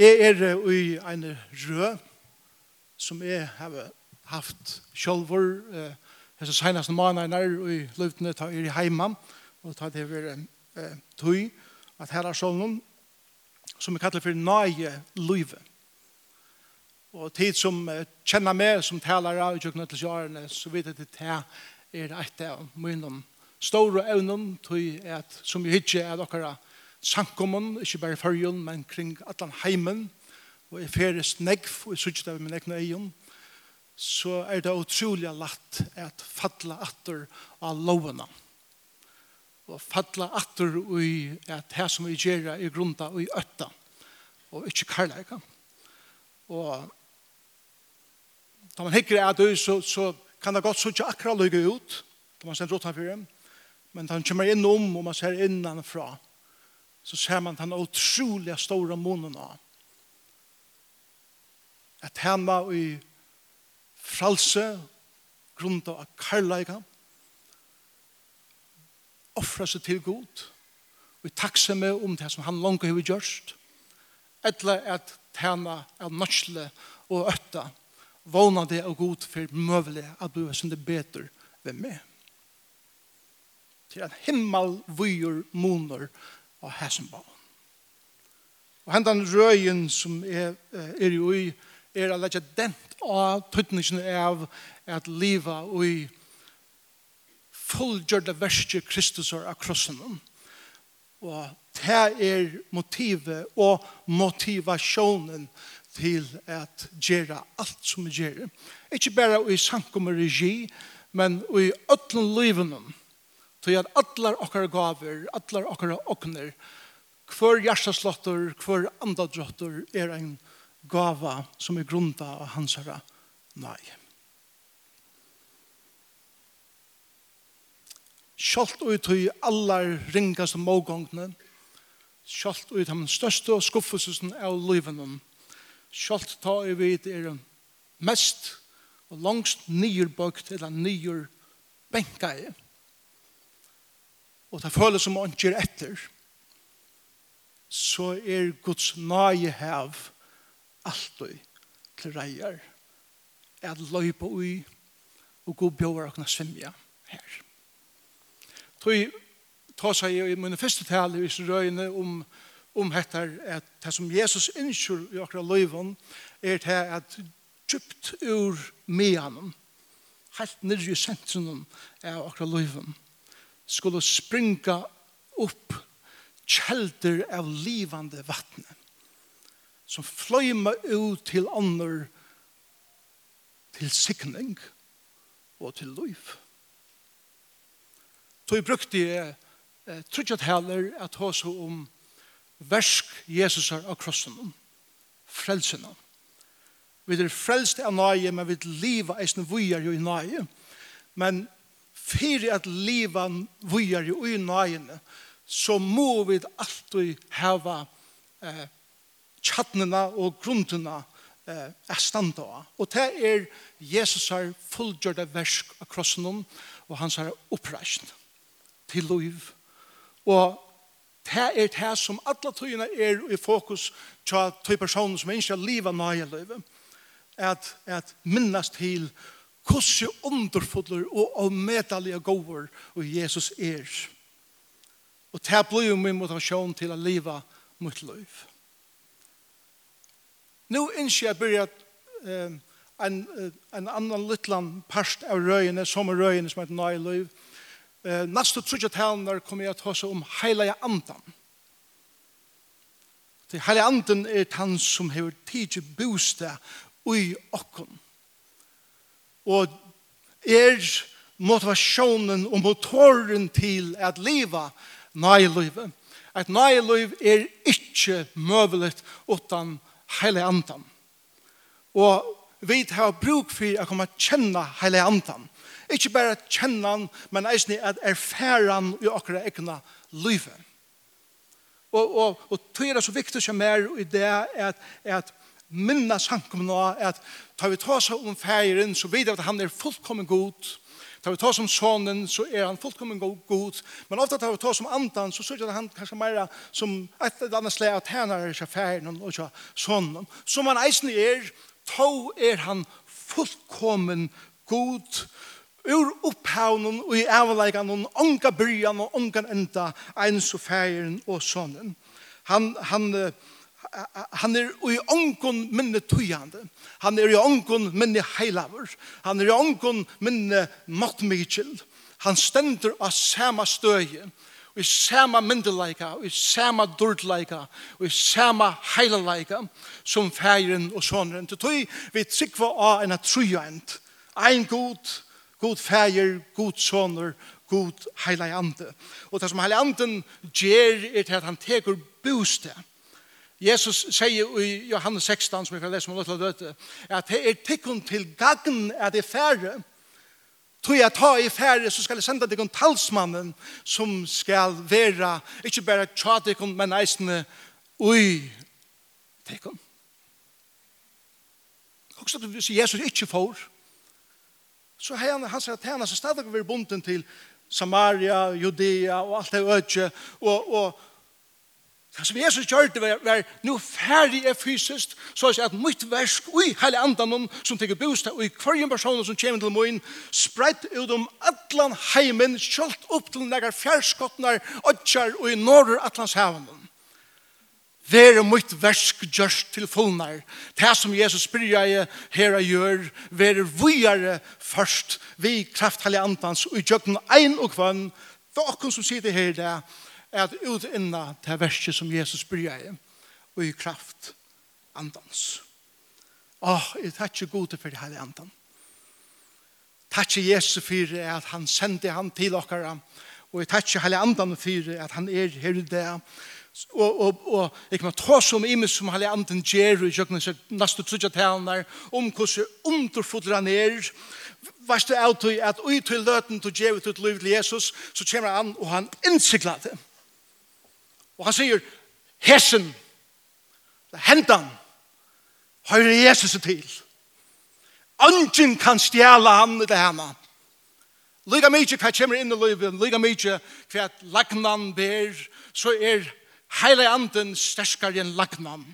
Jeg er i en rød som jeg har haft sjølver eh, hese senaste månedene og i løftene er i heima og ta det over eh, tøy at her er sånn som vi kallar for nøye løyve. Og tid som uh, kjenner meg som taler av kjøkkenet til sjørene så vet jeg at det er et av mine store evnen tøy at, som vi hittir er dere sankommen, ikke bare fyrjun, men kring allan heimen, og i feres negv, og i suttet av min negna egen, så er det utrolig latt at falla atter av lovene. Og falla atter i at her som vi gjør i grunda og i øtta, og ikke karlæga. Og da man hikker at det, så, så kan det godt sykje akkurat lykke ut, da man sender ut han fyrir, men han kommer innom, og man ser innanfra, og så ser man den otroliga stora månen av. At han var i fralse, grunn av karlaika, offra seg til god, og i med om det som han langt har gjort, eller at tjena av norskle og øtta, vågna det og god for møvelig at du er som det beter ved meg. Til en himmel, vyer, moner, og hæsenbaum. Og hendan røyen som er, er jo i, er alle ikke dent av tøtningen av at liva i fullgjørte verste Kristus av krossen. Og det er motivet og motivasjonen til at gjøre alt som vi gjør. Ikke bare i sankum og regi, men i øtlen livene Tog at allar okkar gaver, allar okkar okner, hver hjerteslottor, hver andadrottor er en gava som er grunda av hans herre. Nei. Kjalt ut i allar ringaste mågångne, kjalt ut av den største skuffelsen av livene, kjalt ta i vid er mest og langst nyerbøkt eller nyer benka og det føles som han gjør etter, så er Guds nage hev alltid til reier at løypa ui og god bjøver og kunne svimja her. Tøy ta seg i mine første tale i røyene om, om dette at det som Jesus innskjør i akkurat løyven er det at djupt ur meanen helt nirri i sentrum av akkurat løyven skulle springa upp kjelder av livande vattnet som fløyma ut til ånder til sikning og til liv. Så jeg brukte jeg eh, trutjat heller at hos om versk Jesus er av krossen frelsen vi er frelst av nøye men vi livet eisen vujer jo i nøye men Fyrir at livan vujar jo i nøyene, så må vi alltid hava eh, tjattnena og grunderna eh, er standa av. Og det er Jesus har fullgjørda versk av krossen om, og hans har oppreist til liv. Og det er det som alle tøyene er i fokus til tøy personer som ikke har livet nøye livet. At, at minnes til Kosse underfodler og avmedelige gåver og Jesus er. Og det blir jo min motivasjon til å leve mot liv. Nå innskjer jeg bør at en, en annan liten parst av røyene, som er røyene som heter Nøy Liv. Eh, Neste trodde talen der kommer jeg til å ta om heilige andan. Det heilige andan er han som har tidlig bostad i åkken og er motivasjonen og motoren til at leva nøylivet. At nøyliv er ikke møvelet utan hele andan. Og vi har bruk for å komme kjenne hele andan. Ikke bare kjenne han, men eisen at erfære han i akkurat egna livet. Og, og, og tog er det så viktig som er i det at, at minna samkomna at tar vi ta seg om feiren så vet at han er fullkommen god tar vi ta som sonen så er han fullkommen god men ofta tar vi ta som andan så sørger han kanskje mer som et eller annet slag at han er ikke fægeren og ikke sonen som han eisen er ta er han fullkommen god ur upphavnen og i avleikanen onga byrjan og ongan enda eins og feiren og sonen han, han han er i ongon minne tøyande. Han er i ongon minne heilaver. Han er i ongon minne mattmikil. Han stender av sama støye, i sama myndeleika, i sama dordleika, i sama heilalaika, som fægeren og sonren. Til tøy vi tryggva av en trøyand. Ein god, god fæger, god soner, god heilig. Og det som heilig gjer er til at han teker bostad Jesus sier i Johannes 16, som vi kan lese om å av døte, at det er tikkun til gagn at det er færre. Tog jeg ta i færre, så skal jeg sende tikkun talsmannen, som skal være, ikke bare tja tikkun, men eisene ui tikkun. Også at Jesus ikke får, så har han, han sier at han har stadig vært bunden til Samaria, Judea og alt det ødje, og, og Det som Jesus gjør det var, var nå ferdig er fysisk, så at mitt versk ui hele andan som tenker bostad, og i person personen som kommer til moin spredt ut om atlan heimen, kjølt opp til negar fjerskottnar, odjar og i norr atlans ver Vere mitt versk gjørst til fullnar. Det som Jesus spyrja i her og gjør, vere vujare først vi kraft heilig andans, og i jøkken ein og kvann, for okken som sitter her i dag, at utinna det verset som Jesus bryr og i kraft andans. Åh, jeg tar ikke gode for det hele andan. Takk Jesus for at han sendte han til dere, og jeg tar ikke hele andan for at han er her i det. Og, og, og jeg kan ta som i meg som hele andan gjør, og jeg kan nesten trodde til han der, om hvordan underfodler han er, Vast du av at ui til løten til djevet ut liv til Jesus, så kommer han og han innsiklet det. Og han sier, hesen, hentan, høyre Jesus til. Ønsken kan stjæla han i det henne. Lyga mykje hva kommer inn i livet, lyga mykje hva lagnan ber, så er heile anden sterskare enn lagnan.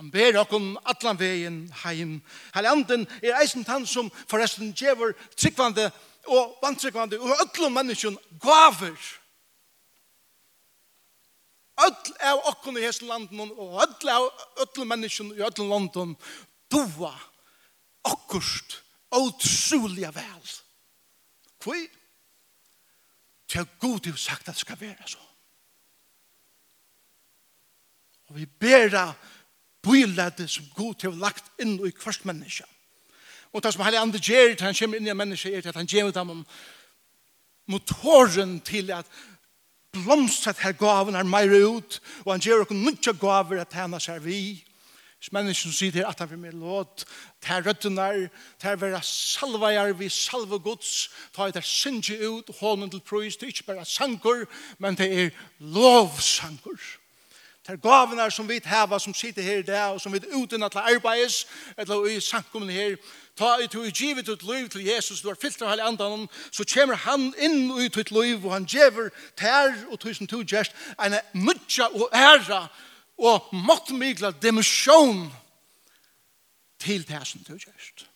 Han ber okkom atlan vegin heim. Heile anden er eisen tann som forresten djever tryggvande og vantryggvande og öllum menneskjon gaver. Gaver öll av okkon i hesen landen og öll av öll menneskene i öll landen doa okkurst åtsuliga vel. Kvoi? Til god du sagt at det skal være så. Og vi bera bylade som god har lagt inn i kvart menneske. Og det som heilig andre gjør, han kommer inn i menneske, er at han gjør dem motoren til at blomstret her gaven er meir ut, og han gjør okkur nutja gaver at hana seg vi. Hvis mennesken sier at han vil med låt, ter røddunar, ter vera salvajar vi salve gods, ta et er sinje ut, hånden til prøys, det er ikke bare sangur, men det er lovsangur ter gavene som vi heva, som sitter her i dag, og som vi uten at arbeides, eller i sankumene her, ta i to i givet ut liv til Jesus, du har fyllt av hele andan, så kommer han inn i ditt liv, og han gjever ter og tusen to gjerst, en nudja og æra, og måttmigla dimensjon til det som du gjerst.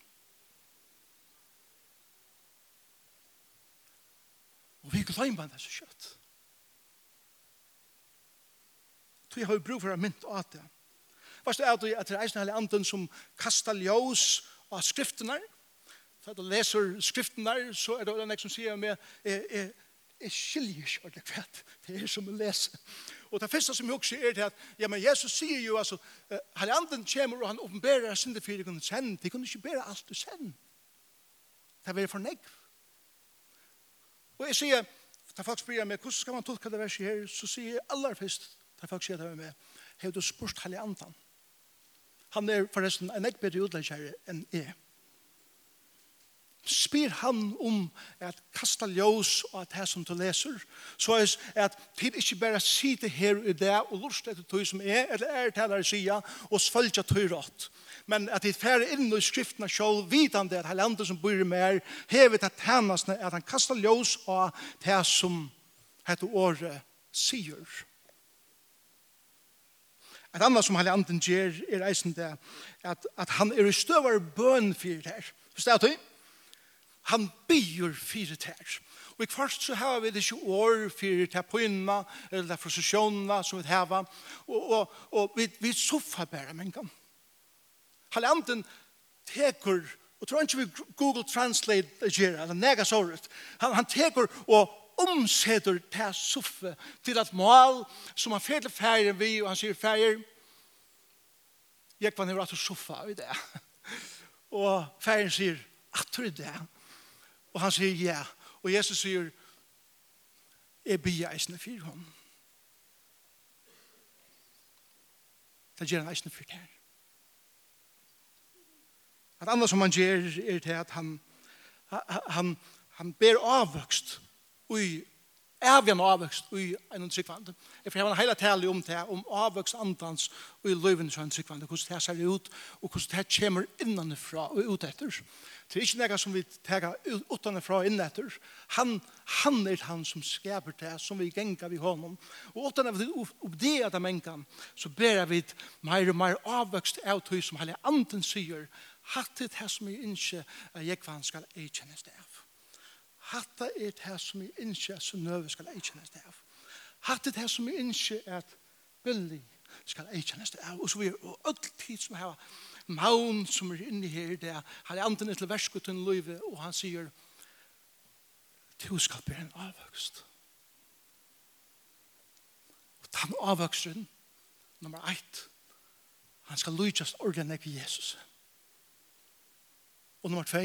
Og vi glemmer det så kjøtt. Tog har vi brug for å mynt av det. Varst det er at det er eisen hele anden som kastar ljøs av skriftene. Så du leser skriftene, så er det en som sier med, jeg, er, jeg skiljer ikke ordentlig kvett, det er som å lese. Og det første som jeg også er til at, ja, men Jesus sier jo, altså, her anden kommer og han åpenberer sinde fire kunne sende. De kunne ikke bære alt du sende. Det er veldig fornegg. Og jeg sier, da folk spør meg, hvordan skal man tolke det verset her, så sier jeg aller først, Da folk sier det med har du spørst hele andan. Han er forresten en ekk bedre utleggere enn jeg. Spyr han om at kasta ljós og at det som du leser, så er at tid ikke bare sitte her i det og lurt etter tog som er, eller er talere sida, og sfølge tog rått. Men at det færre inn i skriftene sjål, vitande at heilandet som bor i mer, hever at tjenestene, at han kasta ljós og at her som heter året sier. Et annet som Halle Anden gjør er eisen det at, at han er i støver bøn for det her. Forstår du? Han byr for det her. Og i først så har vi det ikke år for det pøynene eller frustrasjonene som vi har. Og, og, og vi, vi soffer bare med en gang. Halle Anden teker Og tror ikke vi Google Translate gjør, eller nega såret. Han, han teker og omsetter til suffe til at mål som han fer til ferien vi, og han sier ferier, jeg kan høre at du suffa i det. Og ferien sier, at du er det? Og han sier, ja. Og Jesus sier, jeg blir eisende for ham. Det gjør han eisende for det her. At andre som han gjør er til at han, han, han ber avvøkst i avgjørende avvøkst i en tryggvande. Jeg får ha en hele tale om det, om avvøkst andans og i løyvene som en tryggvande, hvordan det ser ut, og hvordan det kommer innanifra og ut etter. Det er ikke noe som vi tar utanifra og inn etter. Han, han er han som skaper det, som vi gengar vi honom. Og utan av det, og det at han mengan, så ber vi mer og mer avvøkst av tog som hele anden sier, hatt det her som vi ikke, jeg kvann skal eikjennes det av hatta er det som vi ikke som nøve skal jeg kjennes det av. Hatta er det som vi ikke at billig skal jeg kjennes det av. Og så vi er all tid som har maun som er inne her det. Han er anden etter verskut i løyve, og han sier du skal bli en avvøkst. Og den avvøksten nummer 1 han skal lujtjast ordentlig Jesus. Og nummer 2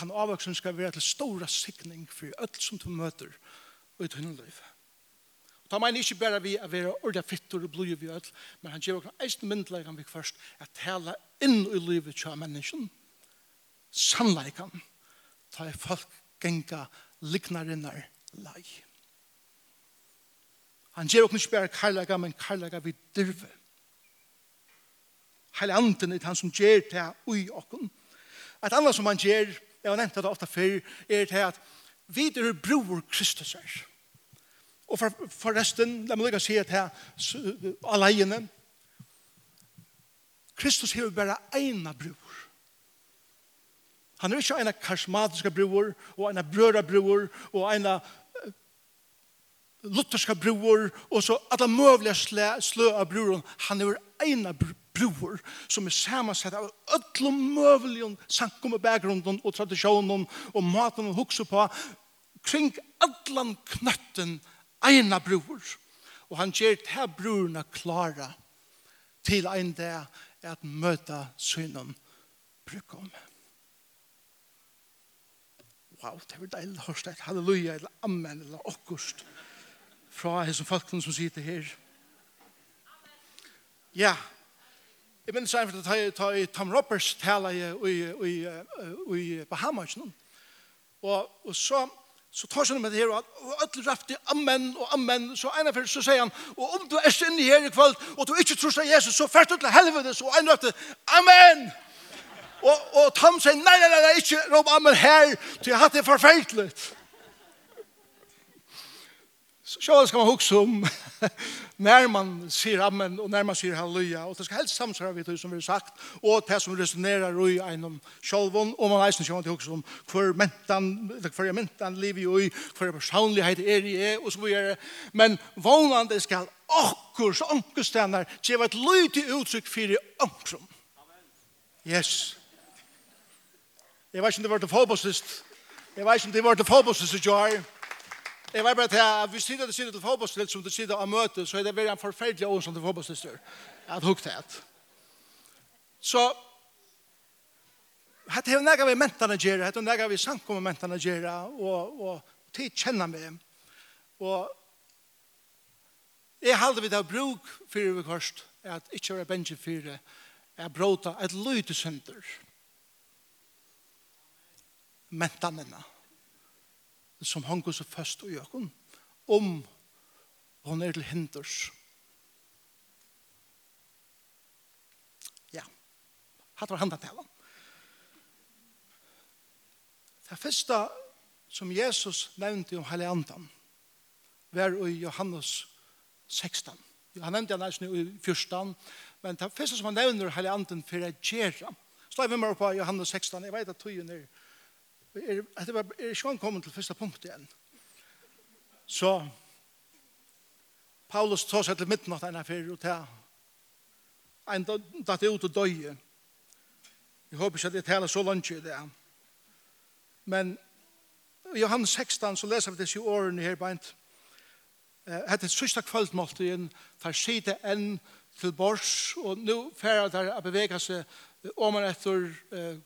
Den avvoksen skal være til stora sikning for alt som du møter i tunne liv. Og da mener ikke bare vi er være ordet fittor og blod vi alt, men han gjør noen eisen myndleggene vi først at tale inn i livet til mennesken, sannleggene, ta i folk genga liknarinnar lei. Han gjør ikke bare karlaga, men karlaga vi dyrve. Heile anden er han som gjør det ui okken. Et annet som han gjør, jeg har nevnt det ofte før, er til at vi er bror Kristus er. Og for, for resten, la meg lykke å si det her, alene, Kristus har bare ene bror. Han er ikke ena karismatiske bror, og ena brøra bror, og en lutherska bror, og så alle mulige slø, slø av bror. Han er ene bror bror som er samansett av öllum mövligen sankum og bakgrunden og tradisjonen og maten og hukse på kring allan knøtten eina bror og han gjør til brorna klara til ein dag at møta synen brukom wow, det var deilig hørst et halleluja eller amen eller okkurst fra hesson folk som sitter her ja yeah. Jeg minns en for at jeg i Tom Roberts tala i Bahamas noen. Og så så tar han med det her, og alle rapte amen og amen, så en av så sier han, og om du er inne her i kveld, og du ikke tror seg Jesus, så fært du til helvede, så en rapte, amen! Og, og Tom sier, nei, nei, nei, nei, ikke rop amen her, til jeg hatt det forferdelig. Så sjåan skal man hugsa om när man sier amen og när man sier halleluja. Og det skal helst samsvara vi det som vi har sagt og det som resonerar i en sjålvån og man eisen sjåan til hugsa om hver mentan, hver er mentan liv i ui, hver er personlighet er i e og så vidare. Men vånande skal okkurs onkustendar gjeva et lydig uttrykk fyrir onkrum. Yes. Jeg vet ikke om det var til fotbollslist. Jeg vet ikke om det var til fotbollslist i jar. Jeg var bare til at hvis du sitter til fotbollslitt som du sitter og møter, så er det veldig en forferdelig år som til du fotbollslitter. At hukte et. Så, hette er jo nega vi mentene gjøre, hette er nega vi sank om mentene gjøre, og, og tid kjenner meg. Og jeg halde vi det bruk for vi kost, at ikke være bensje for det, er bråta et lydesynder. Mentanene. Mentanene som hong så først og gjør om hon er til hinders. Ja, hatt var handa tala. Det første som Jesus nevnte om Heliantan var i Johannes 16. Han nevnte han eisen i 14, men det første som han nevner Heliantan for å gjøre. Slå vi meg på Johannes 16, jeg vet at tøyen er er, det var, er ikke han kommet til første punkt igjen. Så Paulus tar seg til midten av denne affære og til en datt ut og døye. Jeg håper ikke at jeg taler så langt i det. Men i Johannes 16 så leser vi disse årene her beint. Hette sørste kvöldmåltiden tar sida enn til bors og nå færer der å bevege seg om man etter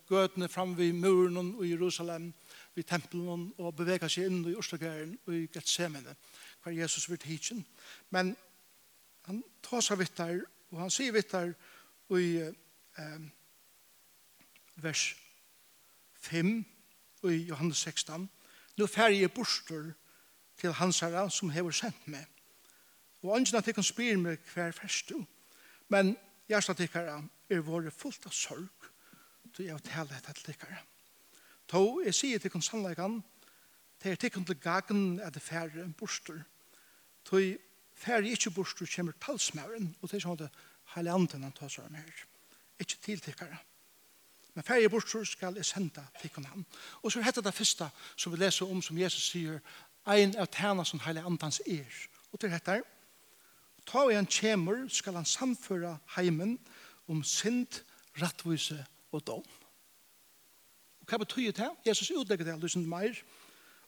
gøtene fram vid muren og i Jerusalem, vid tempelen og bevega seg inn i Østegæren og i Gethsemane, hver Jesus vil tidsen. Men han tar seg vitt der, og han sier vitt der i eh, vers 5 og i Johannes 16, Nå færger jeg borster til hans herre som hever sendt meg. Og ønsken at jeg kan spyr meg hver fest Men jeg skal tikkere er våre fullt av sorg til jeg taler dette til dere. Da jeg sier til konsannleggene, det er tikkene til gagen at det færre en borster. Tøy færre ikke borster kommer talsmæren, og det er sånn at hele andre han tar seg om her. Ikke tiltikkere. Men færre borster skal jeg sende tikkene han. Og så heter det første som vi leser om, som Jesus sier, ein av tæna som hele andans er. Og til dette, ta igjen kjemur skal han samføre heimen, om synd, rattvise og dom. Og hva betyr det? Jesus utlegger det, lysen meir.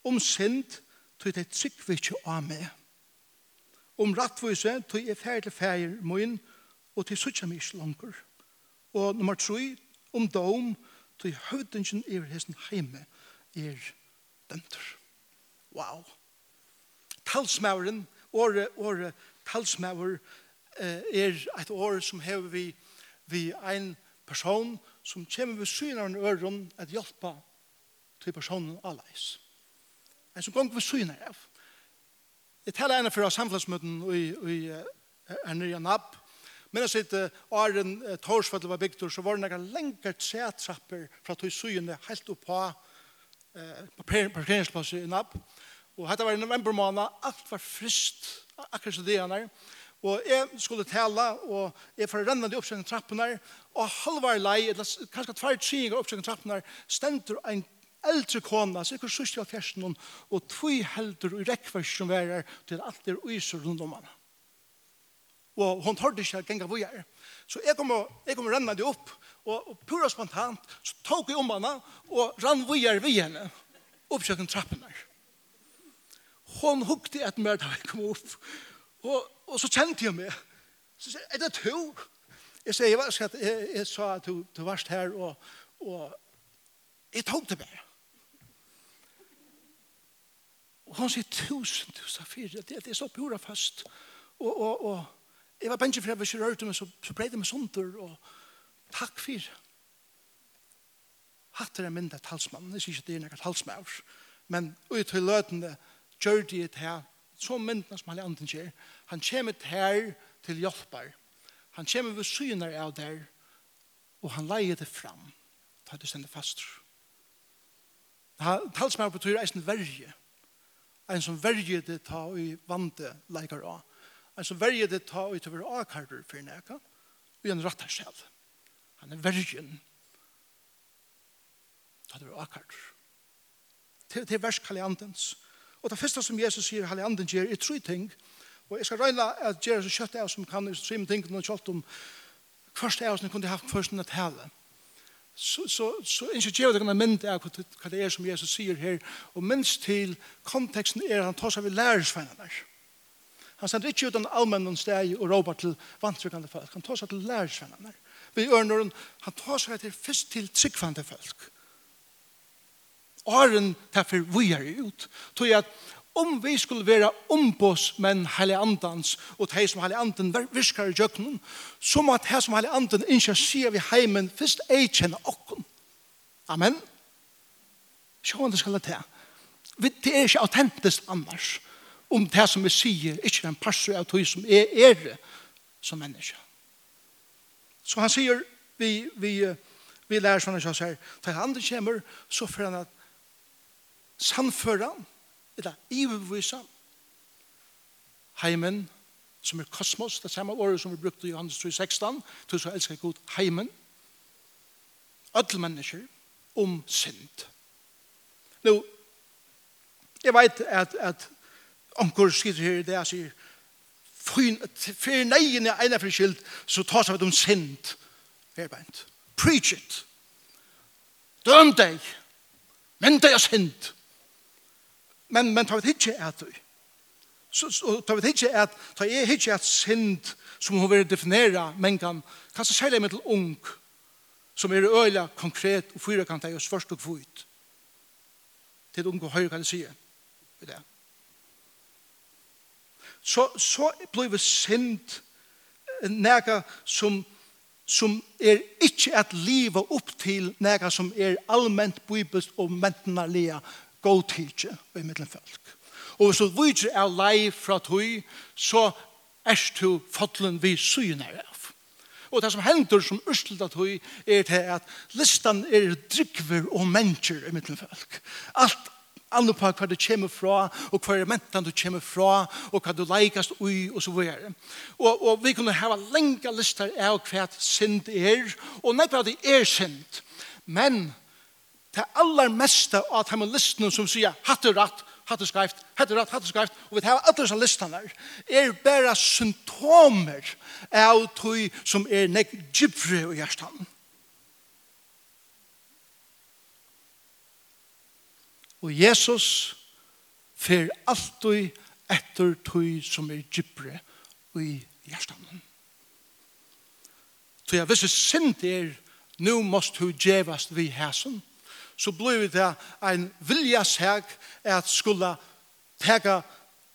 Om synd, tog det trygg vi ikke av meg. Om rattvise, tog jeg ferdig til færre min, og til suttje meg ikke langer. Og nummer tre, om dom, tog høvdingen i hesten heime er dømter. Wow. Talsmauren, året, året, talsmauren, er et år som hever vi vi ein person som kommer ved syne av en øren at hjelpe til personen alleis. En som gong ved syne av. Jeg taler ene for samfunnsmøten i, i, i nye nabb. Men jeg sitter, Aren eh, Torsfell var bygd, så var det noen lengre tretrapper fra tog syne helt opp på eh, parkeringsplasset i nabb. Og dette var i november måned, alt var frist, akkurat så det han er. Og jeg skulle tale, og jeg får renne de oppsøkende trappene, og halvar lei, eller kanskje tvær tjinger oppsøkende trappene, stender en eldre kona, så ikke sørst i alfjersen hun, og tvøy helder og rekkvers som er her, til alt er uiser rundt om henne. Og hun tar det ikke genga hvor jeg er. Så jeg kommer, jeg kommer renne de opp, og, og pura spontant, så tok jeg om henne, og rann hvor jeg er ved henne, oppsøkende trappene. Hun hukte et mer da jeg kom opp, og Og så kjente jeg meg. Så sier er det to? Jeg sier, jeg, jeg, jeg, jeg sa at du, du varst her, og, og jeg tok det bare. Og han sier, tusen, tusen, fire, det, det er så pura fast. Og, og, og, jeg var bensje for jeg var ikke rørt, men så, så ble det meg sånter, og takk for. Hatt er en mindre talsmann, jeg sier ikke det er noen talsmann, men ut til løtene, gjør de det her så myndene som Heilige Anden gjør, han kommer her til hjelper. Han kommer ved syner av der, og han leier det fram. Da er det stendet fast. Talsmær betyr eisen verje. En som verje det ta i vante leikar av. En som verje det ta i til å være avkarder for neka, og en rattar selv. Han er verjen. Ta det være avkarder. Til, til versk Heilige Andens, Og det første som Jesus sier, Halle Anden gjør, er tre ting. Og jeg skal røyne at gjøre så kjøtt av som kan, så jeg tenker noe kjøtt om første av som kunne jeg haft først enn et hele. Så, så, så ikke gjør det kan jeg av hva det er som Jesus sier her. Og minst til konteksten er at han tar seg ved lærersvennene der. Han sender ikke ut en allmenn steg og råper til vantrykkende folk. Han tar seg til lærersvennene. Vi ørner han tar seg til først til tryggvande folk åren derfor vi er ut. Tog at om vi skulle være ombås men heilig andans, og det som heilig anden virker i jøkkenen, så må det som heilig anden ikke si vi heimen først jeg kjenner okken. Amen. Sjående skal det til. Det er ikke autentisk annars om det som vi sier, ikke en passer av tog som er er som menneske. Så han sier, vi, vi, vi lærer sånn at han sier, til han kommer, så får han at sannføra, eller ivervisa, heimen, som er kosmos, det samme året som vi brukte i Johannes 3,16, til så elsker god heimen, alle mennesker, om synd. Nå, jeg vet at, at omkår skriver her, det er sier, for neien er ene for skyld, så tar seg om synd. Her. Preach it. Døm deg. Men deg er synd. Men, men tar vi ikke at du. Så, så tar vi ikke at, tar jeg ikke at synd som hun vil definere mengden kan så særlig med til ung, som er øyla konkret og fyra kan ta oss først og kvut. Til unge og høyre kan jeg si det. Så, så blir synd nega som som er ikke at livet opp til nega som er allment bibelst og mentenarlige god tidsi i middelen folk. Og hvis du videre er lei fra tøy, så er du fotlen vi syner av. Og det som hender som ørslet av tøy, er til at listan er drikver og mennesker i middelen folk. Alt andre på hva du kommer fra, og hva er mentan du kommer fra, og hva du leikast ui, og så videre. Og, og vi kunne hava lenge lister av hva synd er, og nekva det er synd. Men det aller meste av de listene som sier hatt og ratt, hatt og skreift, hatt og ratt, hatt og skreift, og vi tar alle disse listene her, er bare symptomer av tog som er nek gypre i hjertan. Og Jesus fer alltid etter tog som er gypre i hjertan. Så jeg visste synd er, nu måst du djevast vi hæsund, så blir det en viljashæk at skulle teka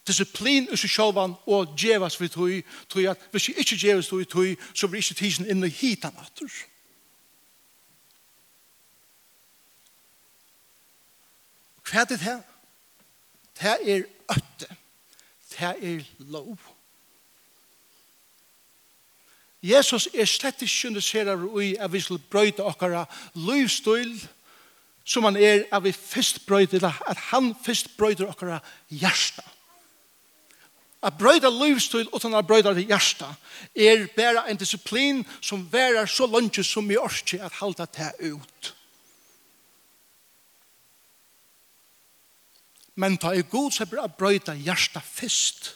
disiplin i seg sjåvan og djevas vi tog, tog at hvis vi ikke djevas vi tog, så blir ikke tisen inn i hitan atur. Hva er det her? Det er øtte. Det er lov. Jesus er slett ikke under seg av ui at vi skal brøyta okkara livsstil som han er at vi først brøyder, at han først brøyder okkara hjärsta. At brøyda livsstil utan at brøyda hjärsta er bare en disiplin som værer så langt som vi orker at halda det ut. Men ta i god så bra brøyda hjärsta fyrst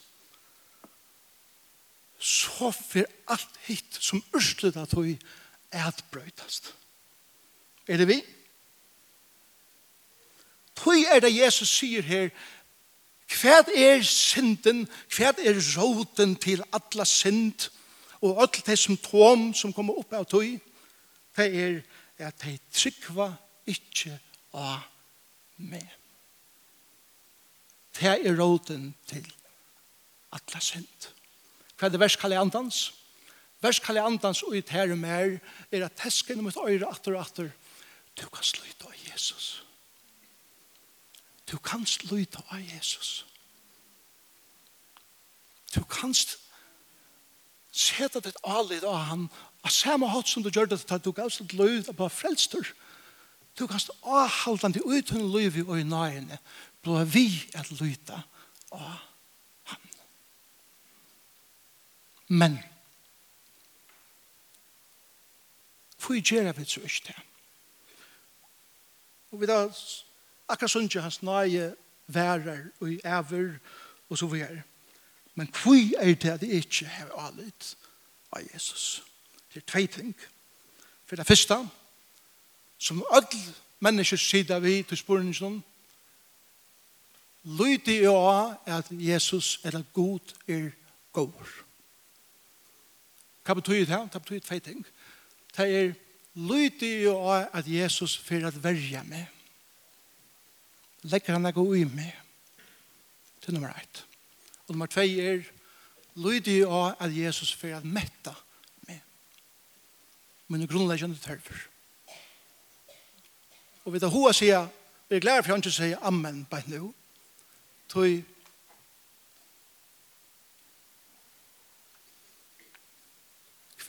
Så for alt hitt som urslut at vi er at brøydast. Er det vi? Tøy er det Jesus sier her, hva er synden, hva er råden til alla synd, og alt det som tom som kommer opp av tøy, det er at de trykva ikke av meg. Det er råden til alla synd. Hva er det vers kallet andans? Vers kallet andans og i tære mer er at teskene mot øyre atter og atter, du kan sluta av Jesus. Jesus. Du kanst lyta av Jesus. Du kanst seta ditt alid av han av samme hatt som du gjør det at du gav litt lyt av frelster. Du kanst avhaldande uten lyv i nøyene blå vi at lyta av han. Men Hvor gjør vi så ikke det? Og vi da Akkurat sånn ikke hans nøye værer og æver og så videre. Men hvor er det at det ikke har alit av Jesus? Det er tve ting. For det første, som alle mennesker sier vi til spørningen, Lyti jo at Jesus eller god er god. Hva betyr det? Det betyr tvei ting. Det er lyti jo at Jesus fyrir at verja meg legger han noe i med. Det er nummer ett. Og nummer tvei er, lydig av at Jesus for at metta med. Men grunnleggende tørver. Og vi tar hoa sier, vi er glad for han ikke sier amen på nå. Tøy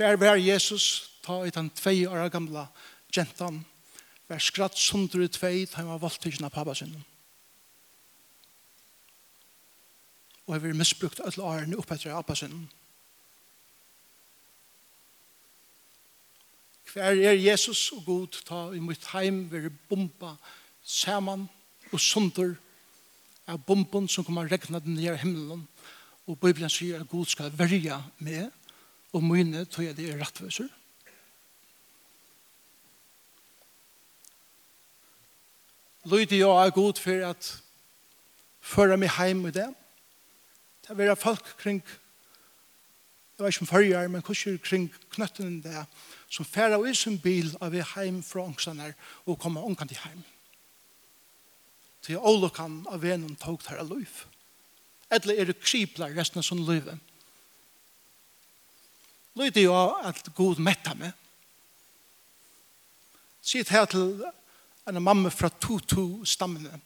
Hver var Jesus ta i den tvei år gamla gentan var skratt sundur i tvei da han var voldtidsen av pappa sin. Og jeg var misbrukt alle årene oppe etter pappa sin. Hver er Jesus og god ta i mitt heim være bomba saman og sundur av bomben som kommer regna den nye himmelen. Og Bibelen sier at god skal verja med og mine tog jeg det er rettviser. lyder jeg er god for at føre meg hjem i det. Det er være folk kring, jeg vet ikke om førjer, men kanskje kring knøttene det, som færa i sin bil av vi hjem fra ångsene og kommer ångkant til hjem. Til ålokan av venen tog der av liv. Eller er det kripler resten av sånn livet. Lyder jo at god metta meg. Sitt her til en mamma fra Tutu-stammene.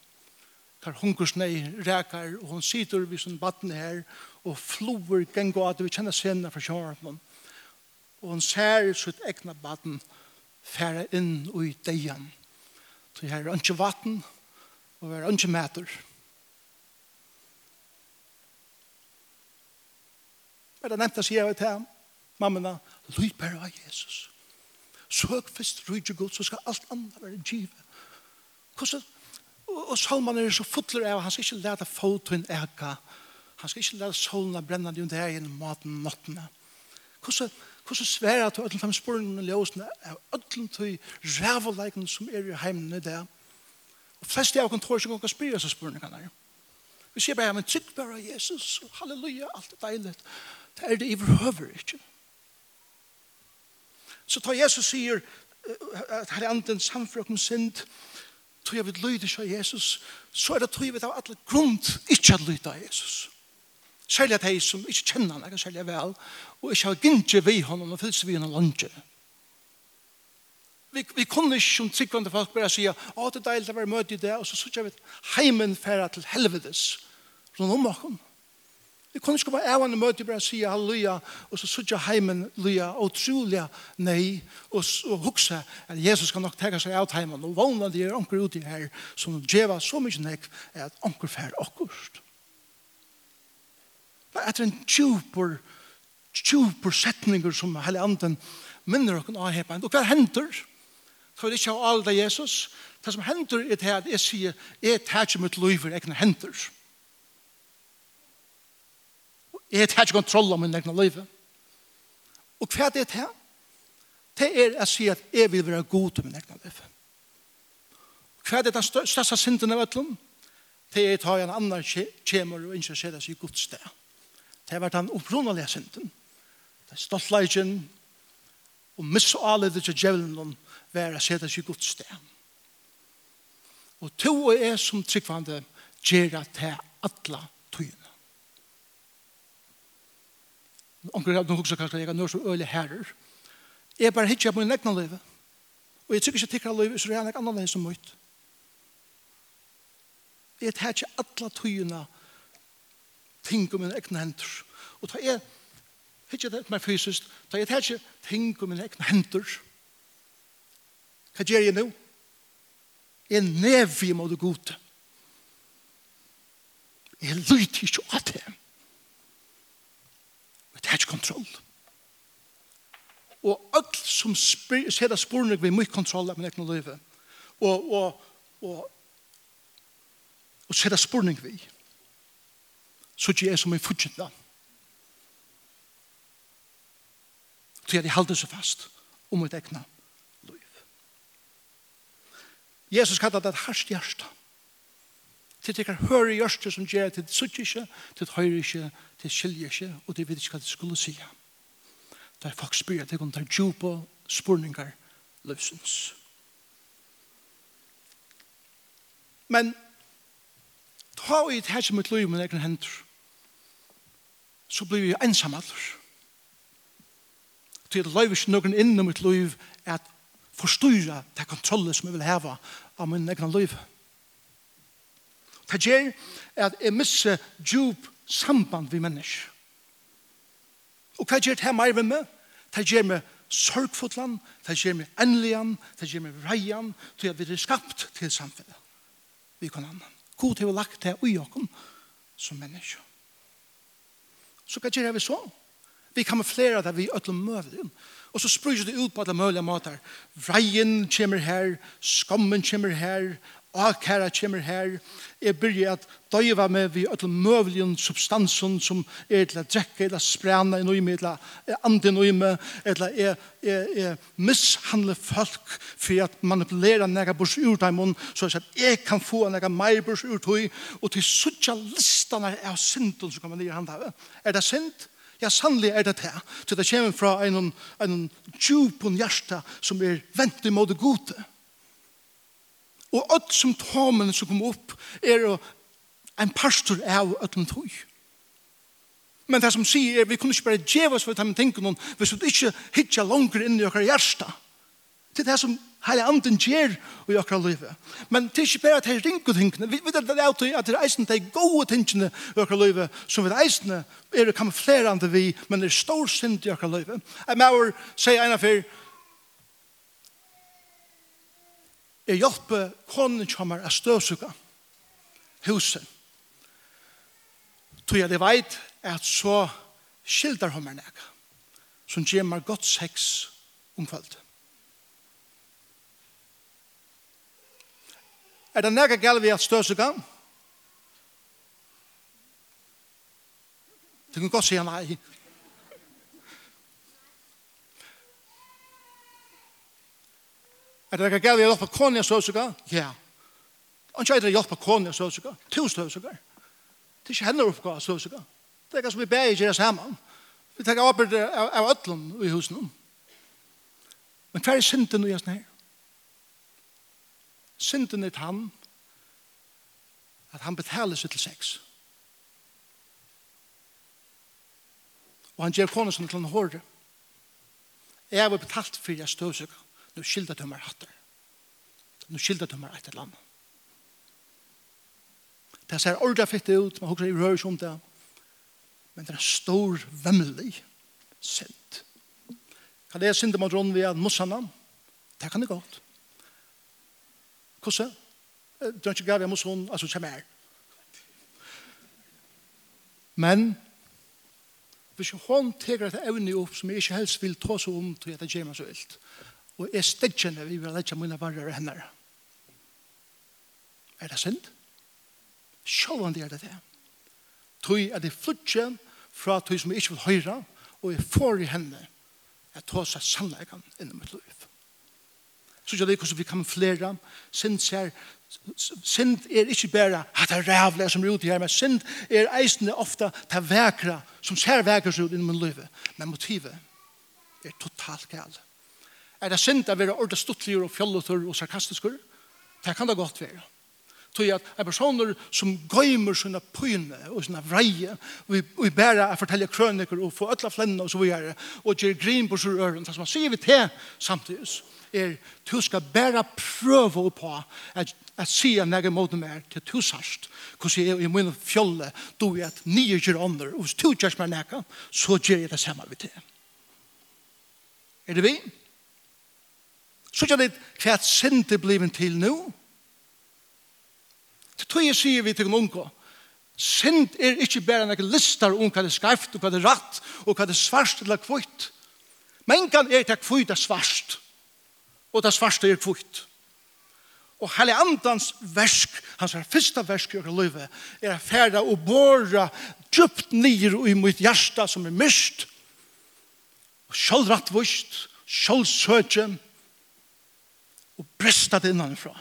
Her hungersnei rekar, og hun sitter ved sin batten her, og flover gengo at vi kjenner scenene fra sjøren. Og hun ser sitt egna batten fære inn i deian. Så her er ikke vatten, og her er ikke mæter. Men det nevnte sier jeg til mammene, lyd bare av Jesus. Søk først rydde god, så skal alt annet være givet. Hvordan, og, og salman er så fotler av, han skal ikke lete fotoen eka, han skal ikke lete solene brenne de under egen maten nottene. Hvordan, hvordan sværer du alle fem sporene og ljøsene av alle til rævleikene som er i heimen i det? Og flest av kontor som kan spyrre seg sporene kan der. Vi sier bare, men trygg bare Jesus, halleluja, alt er deilig. Det er det i behøver ikke. Så tar Jesus sier, at her er anden samfunn synd, tog jeg vil lyde seg Jesus, så er det tog jeg vil av alle grunn ikke at lyde av Jesus. Særlig at jeg som ikke kjenner han, jeg særlig vel, og ikke har gynnje vi honom og fylse vi honom lunge. Vi, vi kunne ikke som tryggvande folk bare si, å, det er deilig å være møte i det, og så sier vi heimen færa til helvedes, rundt om oss. Vi kunne ikke være ævende møte bare si halleluja, og så sitter heimen luja, og trolig nei, og, og hukse at Jesus kan nok tega seg av heimen, og vågne de er anker ute her, som djeva så mye nek, er at anker fer akkurst. Det er en tjupor, tjupor setninger som hele anden minner okken av heimen. Og hva henter? Så er det ikke av alle Jesus. Det som hender er det at jeg sier, jeg tar ikke mitt liv for egne hender. Det Jeg har ikke kontroll om min egen liv. Og hva er det til? Det er å si at jeg vil være god til min egen liv. Hva er det den største synden av ætlom? Det er å ta en annen kjemer og ikke se det i Guds sted. Det har vært den opprunalige synden. Det er stoltleggen og misaledet til djevelen være å se det i Guds sted. Og to og jeg som tryggvande gjør det til alle tøyene. Onkel har nog också kanske jag nu så øle herrer. Jeg bare hittar på min läckna liv. Og jeg tykker ikke tycker liv så er redan annan än som mycket. Jeg tar ikke alle tøyene ting om min egna händer. Og da jeg hittar det mer fysisk, da jeg tar ikke ting om min egna händer. Hva gjør jeg nå? Jeg nevig må du gode. Jeg lytter ikke av det. Det er ikke kontroll. Og alt som ser det sporene vi mye kontroll av min egen liv. Og, og, og, og ser det sporene vi. Så ikke jeg som er da. Så jeg holder seg fast om mitt egen liv. Jesus kallar det et harsht hjärsta til det kan høre i som gjør til det sutt ikke, til det høyre ikke, til det skilje ikke, og det vet ikke hva det skulle si. Det er folk at det kan ta djupa spurningar løsens. Men ta i det her som et liv med egen hender, så blir vi ensam alder. Til det løyver ikke noen innom mitt liv at forstyrra det kontrollet som jeg vil heva av min egen liv. Ja Det gjør at jeg misser djup samband vi mennesker. Og hva gjør det her mer med meg? Det gjør meg sorgfotlan, det gjør meg enlian, det gjør meg reian, til at vi er skapt til samfunnet. Vi kan annan. God til å lagt det i oss som mennesker. Så hva gjør vi så? Vi kan med flere av det vi ødler møvelen. Og så spryr det ut på alle mulige måter. Vreien kommer her, skammen kommer her, og her kommer her, jeg byrger at døyva med vi ødel møvlige substansen som er til å drekke, eller spræna i nøyme, eller andre nøyme, eller er, er, er mishandle folk for at manipulera nega bors ur dem, så at jeg kan få nega meir bors ur tøy, og til suttja listene av synden som kommer nye handa. Er det synd? Ja, sannlig er det det. Så det kommer fra en, en djupun hjärsta som er vent imot det gode. Og alt symptomene som kom opp er en pastor av øtlom tog. Men det som sier er, vi kunne ikke bare djeva oss for at de tenker noen, hvis vi ikke hittar langer inn i okkar hjärsta. Det er det som hele anden gjør i okkar livet. Men det er ikke bare at det er ringe tingene. Vi vet at det er alltid at det er eisen de gode tingene i okkar livet, som vi er eisene er kamuflerande vi, men det er stor synd i okkar livet. Jeg må si en av fyrir, Jeg hjelper konen som er støvsuga huset. Tog jeg det veit at så skildar hun meg nek som gjør meg godt sex omfølt. Er det nek galt vi at støvsuga? Du kan godt si nei. Er det ikke galt å hjelpe kone og søsuga? Ja. Han kjøyder å hjelpe kone og søsuga. Tusen søsuga. Det er ikke henne oppgave søsuga. Det er ikke som vi ber ikke det sammen. Vi tar arbeid av, av ødlen i husen. Men hva er synden i gjør sånn her? Synden er han at han betaler seg til sex. Og han gjør kone som til en hårde. Jeg har betalt for jeg støvsuga nu skilda du meg hatter. Nu skilda du meg et eller annet. Det ser ordentlig fitt ut, man husker i rører som det. Men det er en stor, vemmelig synd. Kan det synda mot rån via mossana? Det kan det godt. Hvordan? Du har ikke gav jeg mosson, altså som er. Men, hvis hun teker et evne opp som jeg ikke helst vil ta seg om til at det gjør meg så vilt, og er stedkjene vi vil lette mine varer henne. Er det synd? Sjålande er det det. Tøy er det flutje fra tøy som jeg ikke vil høre, og jeg får i henne at ta seg sannleggen innom mitt liv. Så jeg vet hvordan vi kan flere, Synd, ser, synd er ikke bare at det er rævlig som er ute her, men synd er eisende ofte til vekra, som ser vekere ut innom mitt liv. Men motivet er totalt galt er det synd at vi er ordet stuttlige og fjolletur og sarkastiske? Det kan det godt være. Tog at er personer som gøymer sine pyne og sine vreie, og vi bærer å fortelle krøniker og få ødla flenne og så videre, og gjør grin på sine øren, det som man sier vi til samtidig, er du skal bæra prøve på at, at si sige nægge måte mer til du sørst, hvordan jeg i min fjolle, du er at nye gjør ånder, og hvis du gjør meg nægge, så gjør jeg det samme vi til. Er det vi? Er det vi? Så gjør det hva synd det blir til nå. Det tror jeg sier vi til en unge. Synd er ikke bare noen lister om hva det er skreft, og hva det er ratt, og hva det er svarst eller kvitt. Men kan er det kvitt er svarst, og det svarst er kvitt. Og hele andans versk, hans første versk i åker løyve, er å fære og båre djupt nyer i mitt hjerte som er myst, og sjølv rettvist, og bresta det innanfra.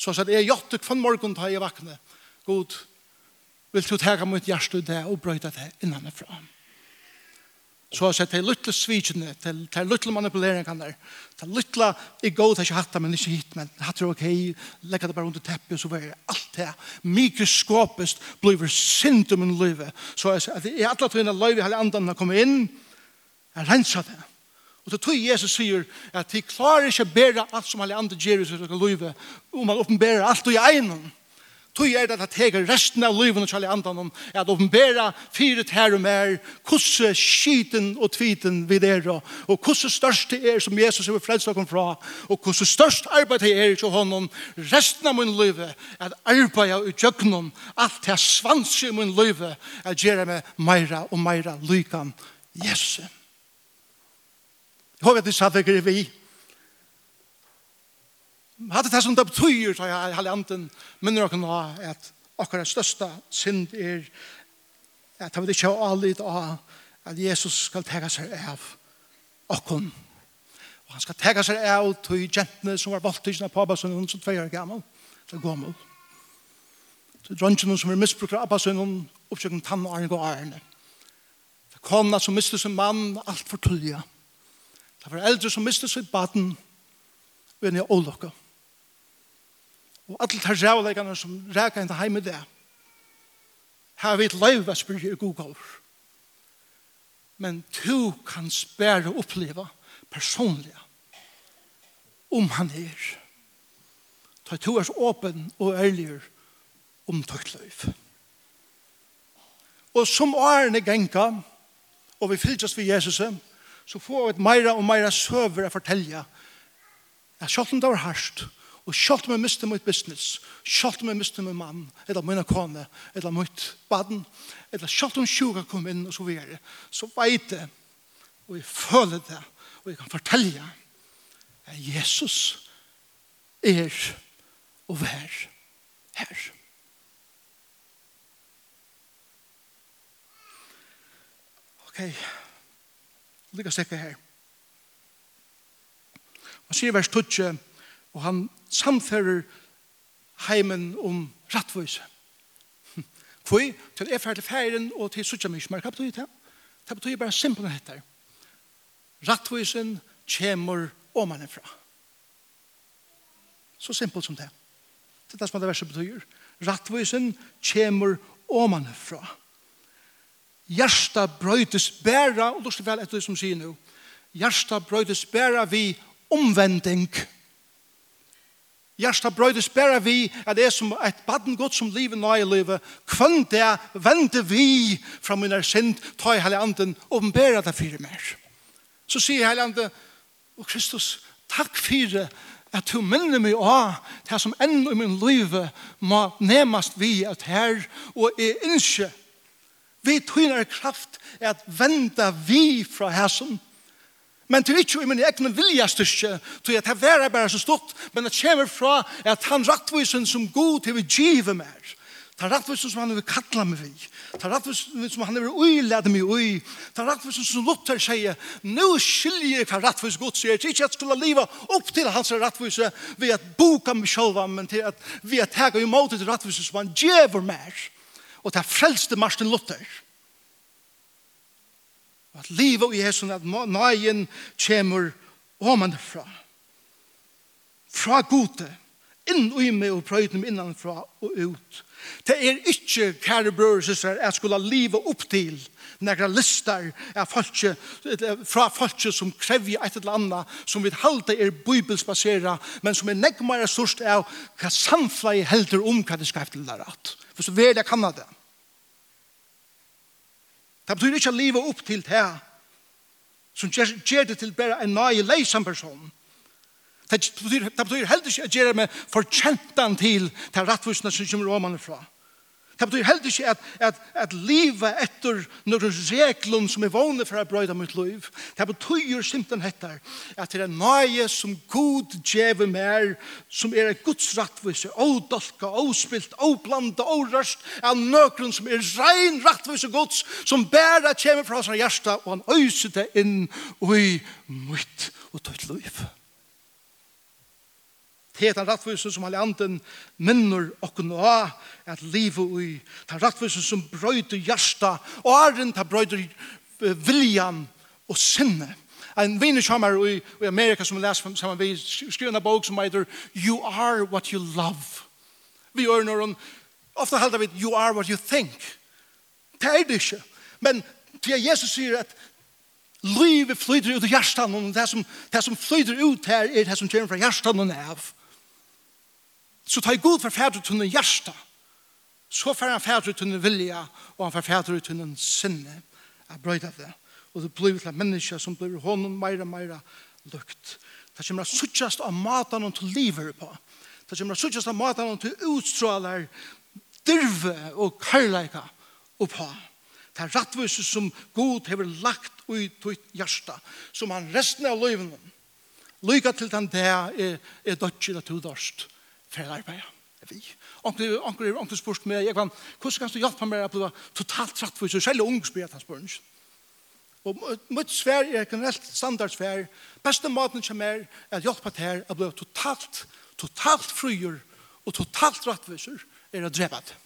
Så at jeg gjør det kvann morgen da jeg vakne. God, vil du tega mitt hjerte det og brøyta det innanfra. Så at jeg lytte svitsene, jeg lytte manipuleringene, jeg lytte jeg god til ikke hatt men ikke hit, men hatt det ok, legge det bare under teppet, så var det alt det. Mikroskopist blir synd om en løyve. Så at jeg alle tøyne løyve hele andan har kommet inn, jeg renser det Og til tog Jesus sier at de klarer ikke å bære alt som alle andre gjør i sitt liv, om man åpenbærer alt og i egnom. Tog er det at jeg resten av livet og alle andre om at åpenbære fire tær og mer, hvordan skiten og tviten vi der, og hvordan størst det er som Jesus er frelst dere fra, og hvordan størst arbeid det er til honom resten av min liv, at arbeid og utjøknom alt det svans i min liv, at gjøre meg meira og meira lykan Jesus. Jeg håper at det satt ikke vi. Hadde det som det betyr, så jeg har anden, men dere kan ha at akkurat største synd er at han vil ikke ha allit av at Jesus skal tega seg av okkon. Og han skal tega seg av til jentene som var voldtidsen av pappasunnen som tvei år gammal, til gammel. Til dronjene som er misbrukt av pappasunnen, oppsøkken tann og arne og arne. Til kona som mistet sin mann, alt for. Ja Det var eldre som mistet sitt baden og en i ålokka. Og alle tar rævleggene som rækker inn til hjemme det har vi et liv å spørre i godgård. Men du kan spære og oppleve personlig om han er. Ta to er så åpen og ærlig om tøyt løyve. Og som årene genka, og vi fylltast ved Jesus, så får vi meira og meira søver å fortelle at selv om det var hardt, og selv om jeg miste mitt business, selv om jeg miste min mann, eller min kone, eller mitt baden, eller selv om sjuka kom inn og så videre, så vet jeg, og jeg føler det, og jeg kan fortelle at Jesus er og vær her. Okay. Og det kan stekke her. Man sier vers 12, og han samfører heimen om rattvøyse. Fui, til er ferdig ferien og til suttja mykje, men hva betyr det? Det betyr bare simpel og hettar. Rattvøysen kjemur omanifra. Så simpelt som det. Det er det som det verset betyr. Rattvøysen kjemur omanifra. Hjärsta brøytes bæra, og lustig vel etter det som sier nå, hjärsta brøytes bæra vi omvending. Hjärsta brøytes bæra vi at det er som et baden godt som livet nå i livet, kvann det vende vi fra min er synd, ta i hele anden, åpenbæra det fire mer. Så sier hele anden, og Kristus, takk fire, at du minner meg av det som enn i min liv må nemast vi at her, og er innskjer Vi tøyner kraft er at venda vi fra hæsum. Men til ikke i min egen viljastyrke, til at det være bare så stort, men det kommer fra at han rattvisen som god til vi give mer. Ta rattvisen som han vil kalla meg vi. Ta rattvisen som han vil uilede meg ui. Ta rattvisen som Luther sier, nu skiljer hva rattvis god sier, til ikke at skulle liva opp til hans rattvise ved at boka meg sjølva, men til at vi at tega imot til rattvisen som han gjever mer og det frelste Martin Luther. At livet i Jesu, at nøyen kommer omanfra. Fra gode, inn og i meg og prøyden meg innanfra og ut. Det er ikke, kære brød og søster, jeg skulle livet opp til, nekra listar av folk fra folk som krevjer et eller annet, som vi halte er bibelsbasera, men som er nekmare størst av hva samfleie helder om hva det skal til der at. For så vil jeg kan det. Det betyr ikke å leve opp til det som gjør det til bare en nøye leisam person. Det betyr, det betyr heller ikke å gjøre med forkjentan til det rettvisene som kommer romanen fra. Det Det betyr heller ikke at, at, at livet etter noen reglum som er vågne for å brøyde mitt liv. Det betyr simpelthen etter at det er nøye som god djeve mer, som er et Guds rattvise, ådalka, åspilt, åblanda, årørst, av nøkron som er rein rattvise Guds, som bæra kommer fra hans hjerte, og han øyser det inn i mitt og tøyt liv. Det er den rattvisen som alle andre minner og nå at livet i. Den rattvisen som brøyder hjertet og er den brøyder viljan og sinne. En vinner kommer i, i Amerika som leser sammen vi skriver en bok som heter You are what you love. Vi gjør når hun ofte halda vi You are what you think. Det er det ikke. Men til Jesus sier at livet flyter ut av hjertet og det som, det som flyter ut her er det som kommer fra hjertet og av. Så tar jeg god for fædre tunne hjärsta. Så får han fædre til tunne vilja, og han får fædre til tunne sinne. Jeg brøyde av det. Og det blir til menneske som blir hånden meira, meira lukt. Det kommer suttjast av maten til livet på. Det kommer suttjast av maten til utstråler, dirve og karlæka og på. Det er rattvise som god har lagt ut til hjärsta, som han resten av livet, Lyga til den der er, er dødgjel at du dørst for å arbeide. Vi. Onkel, onkel, onkel spørst meg, jeg kan, hvordan kan du hjelpe meg å bli totalt tratt for seg selv ung, spør jeg til spørsmål. Og mitt svær er generelt standardsvær. Beste maten som er, er hjelpe til å bli totalt, totalt fryer og totalt rattviser er å drepe det.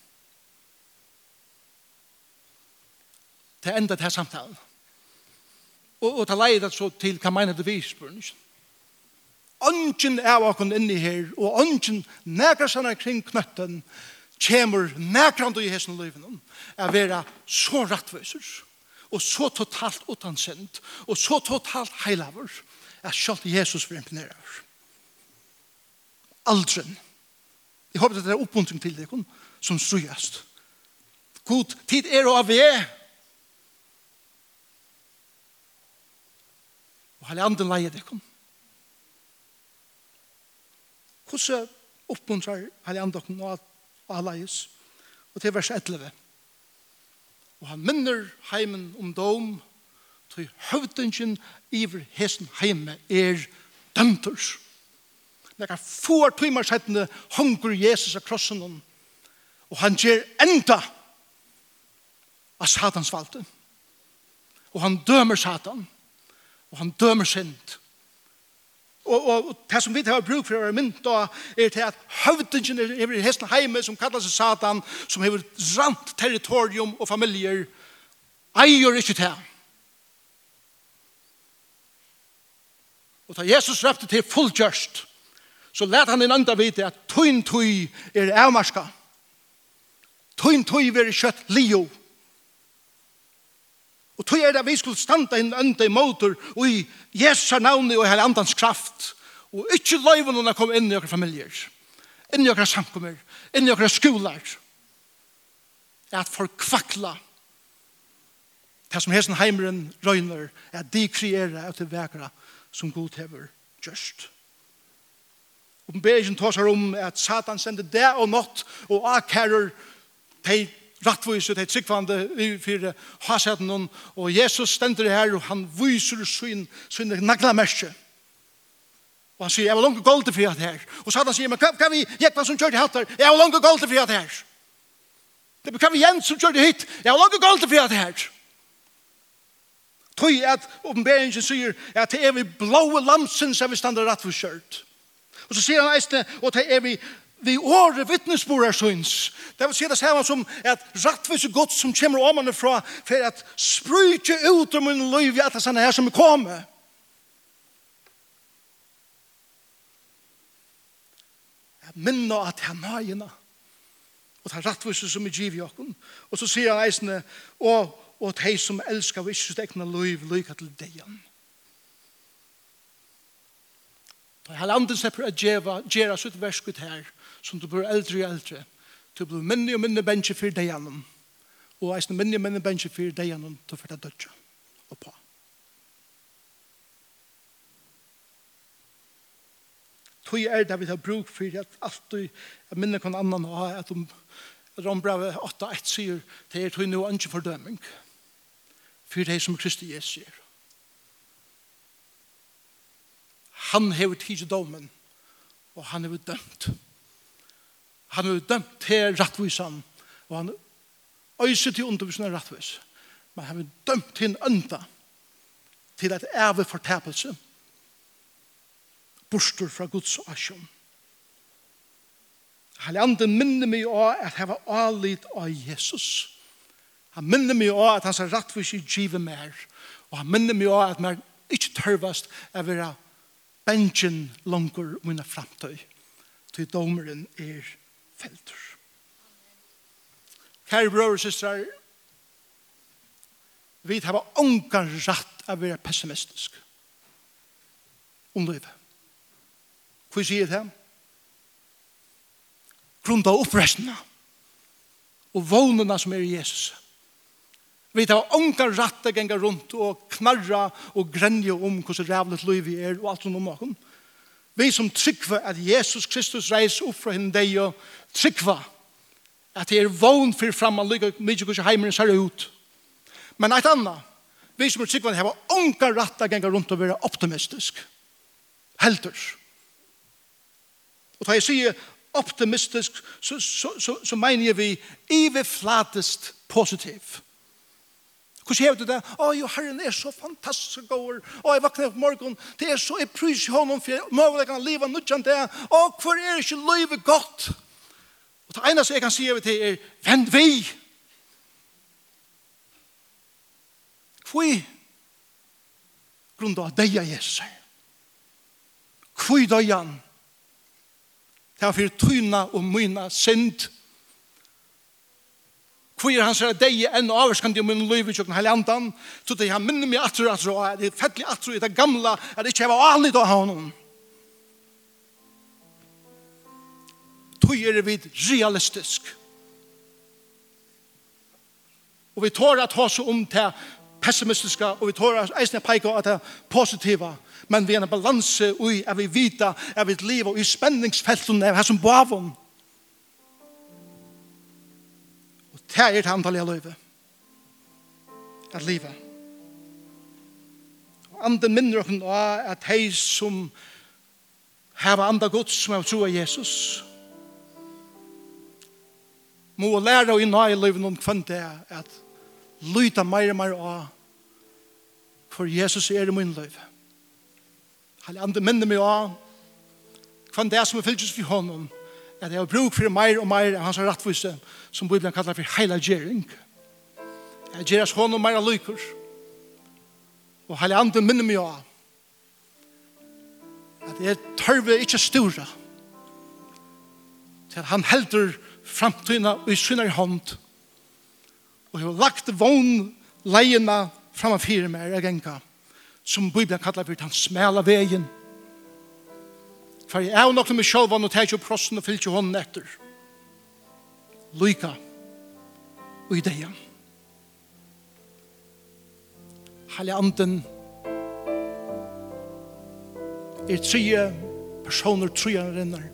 Det enda til samtalen. Og, og ta leid så til hva mener det vi spørsmål ånden av åkken inni her, og ånden nekker seg kring knøtten, kommer nekrande i hesten løyven, er vera så rattviser, og så totalt utansendt, og så totalt heilaver, er selv Jesus vil imponerer. Aldren. Jeg håper at det er oppmuntring til deg, som strøyest. God tid er og av er, og hele anden leier dere, Hvordan oppmuntrar Helligandokten og Alais? Og til vers 11. Og han minner heimen om dom, til høvdingen iver hesen heime er dømturs. Nekka får timer settende hunger Jesus av krossen hon, og han gjør enda av Satans valgte. Og han dømer Satan, og han dømer synd, og, og, og det som vi har bruk for å være mynt er til at høvdingen er i hesten heime som kallar seg Satan som har rant territorium og familier eier ikke til og da Jesus røpte til fullgjørst så let han en andre vite at tøyn tøy er avmarska tøyn tøy er kjøtt lio og Og tog er det vi skulle standa inn ønda i motor og i Jesu navn og i andans kraft. Og ikke løyve noen å komme inn i okra familier inn i okra samkommer inn i okra skolar er at folk kvakla det som hesen heimeren røyner er at de kreere og til vekra som god hever just Oppenberingen tar seg om at Satan sender det og nått og akærer til rattvis ut, heit sikvande fire haseten hon, og Jesus stender her, og han viser sin, sin naglamerskje. Og han sier, jeg var langt golde for hatt her. Og Satan sier, men hva vi jekva som kjørte hatt her? Jeg var langt golde for hatt her. Det er hva vi jens som kjørte hit? Jeg var langt golde for hatt her. Tøy at oppenberingen sier at det er vi blåe lamsen som vi stander rett for kjørt. Og så sier han eisne, og det er vi vi åre vittnesbord er syns. Det vil si det samme som at rattvis og godt som kommer om fra for at sprutje ut om min liv i at det her som er kommet. Jeg minner at jeg nøyene og det er rattvise som er giv i okken. Og så sier han eisene, og, og de som elsker vi ikke sitt egna liv, lykke til degen. Da er landet seg slipper å djeva, djera sitt versk ut her, som du blir eldre og eldre. Du blir minne og minne bensje for deg gjennom. Og eisen minne og minne bensje for deg gjennom til for deg dødja og på. Tøy er det vi har bruk for at alt du er minne kan annan ha at om Rombrave 8.1 sier det er tøy noe anki fordøming for deg som Kristi Jesus sier. han hever tidsi domen, og han hever dømt. Han hever dømt til rattvisan, og han øyser til undervisning av rattvis. Men han hever dømt til en ønda, til et æve fortapelse, bostur fra Guds asjon. Helianden minner meg av at jeg var alit av Jesus. Han minner meg av at hans rattvis i givet mer. Og han minner meg av at man ikke tørvast av å være bensjen langer mine framtøy, til domeren er feltur. Kære brøver og søstre, vi har ångan rett av å være pessimistisk om livet. Hva sier det? Grunda opprestene og vånene som er i Jesus. Vi tar ångar ratta gengar rundt og knarra og grenja om hvordan rævlet liv vi er og alt rundt om åkken. Vi som tryggva at Jesus Kristus reis opp fra henne deg og tryggva at det er vogn for fram og lykke mye hvordan heimeren ser ut. Men eit anna, vi som er tryggva at heva ångar ratta gengar rundt og være optimistisk. Helters. Og da jeg sier optimistisk, så, så, så, så mener jeg vi i vi flatest Positiv Hvordan hever du det? Å, jo, Herren er så fantastisk god. Å, jeg vakner på morgen. Det er så, jeg prøver honom, for jeg må vel kan leve nødt til det. Å, hvor er ikke livet godt? Og det eneste jeg kan si over til er, vend vi. Hvor grunn av deg Jesus? Hvor døg han? Det er for tyna og myna synd. Hvor Fyrir hans er deg enn avvarskandi om min liv i tjokken heilig andan, så det han minner meg atru atru, og det er fettelig atru i det gamla, at det ikke heva anlid av honom. Tog er vi realistisk. Og vi tår at ha så om til pessimistiska, og vi tår at eisne peika at det positiva, men vi er en balanse ui, at vi vita, er vi liv og i spenningsfeltene, er vi her som bavon, Det er det antallet av løyve. At livet. Og anden minner oss nå at de som har andre gods som har tro av Jesus må lære å inna i livet noen kvann det at lyta mer og mer av for Jesus er i min liv. Halle andre minner meg av kvann det som er fyllt for honom at jeg har bruk for mer og mer av hans rattvise, som Bibelen kallar for heila gjerring. Jeg gjeras hånd og mer av lykker. Og heila andre minner meg av at jeg tørve ikke stora til han heldur framtøyna og i synar hånd og jeg har lagt vogn leina framfor meg jeg genka som Bibelen kallar for den smela veien for jeg er nok med meg selv og tar ikke prosten og fyllt hånden etter. Lyka og i deg. Halle anden er tre personer, tre renner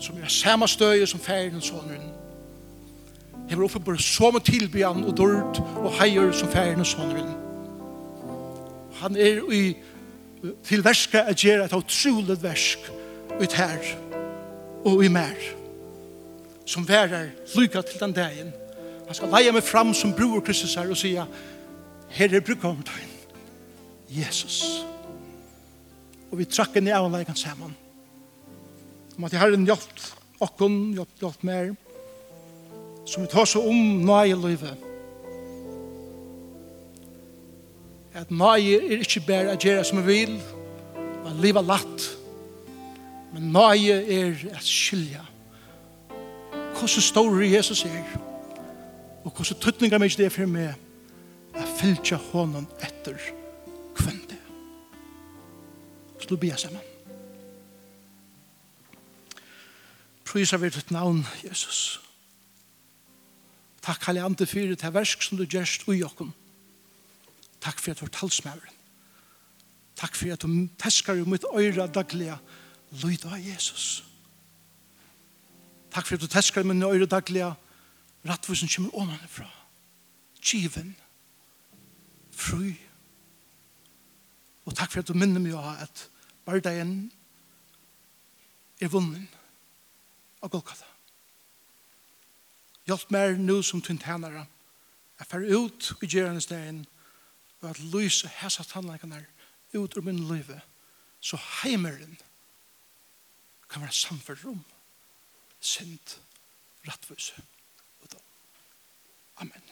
som er samme støye som ferien og sånneren hever oppe så med tilbyan og dørt og heier som ferien og sånneren han er i til verska at gjøre et utrolig versk ut her og i mer som værer lykka til den dagen han skal leie meg fram som bror Kristus her og sier her er brukkommet Jesus. Og vi trakker ned av leikan saman. Om at Herren hjelpt okkon hjelp, hjelp mer som vi tar så om nøye løyve at nøye er ikke bare å gjøre som vi vil, men livet latt. Men nøye er at skilja. Hvordan stor Jesus er, og hvordan tøtninger meg det er for meg, at fylgja hånden etter kvende. du bia sammen. Prøysa vi ditt navn, Jesus. Takk, Halle Ante, for det versk som du gjerst ui okkom. Takk for at du er talsmøveren. Takk for at du teskar i mitt øyra daglige lyd av Jesus. Takk for at du teskar mitt øyra daglige rattvusen kommer åmanen fra. Given. Fru. Og takk for at du minner meg av at bardagen er vunnen av Golgata. Hjelp meg nå som tunt. Jeg fer ut i gjerne stegen og og at lyse hessa tannleikene ut ur min liv så heimeren kan være samfunn rom synd, rattvøse og dom. Amen.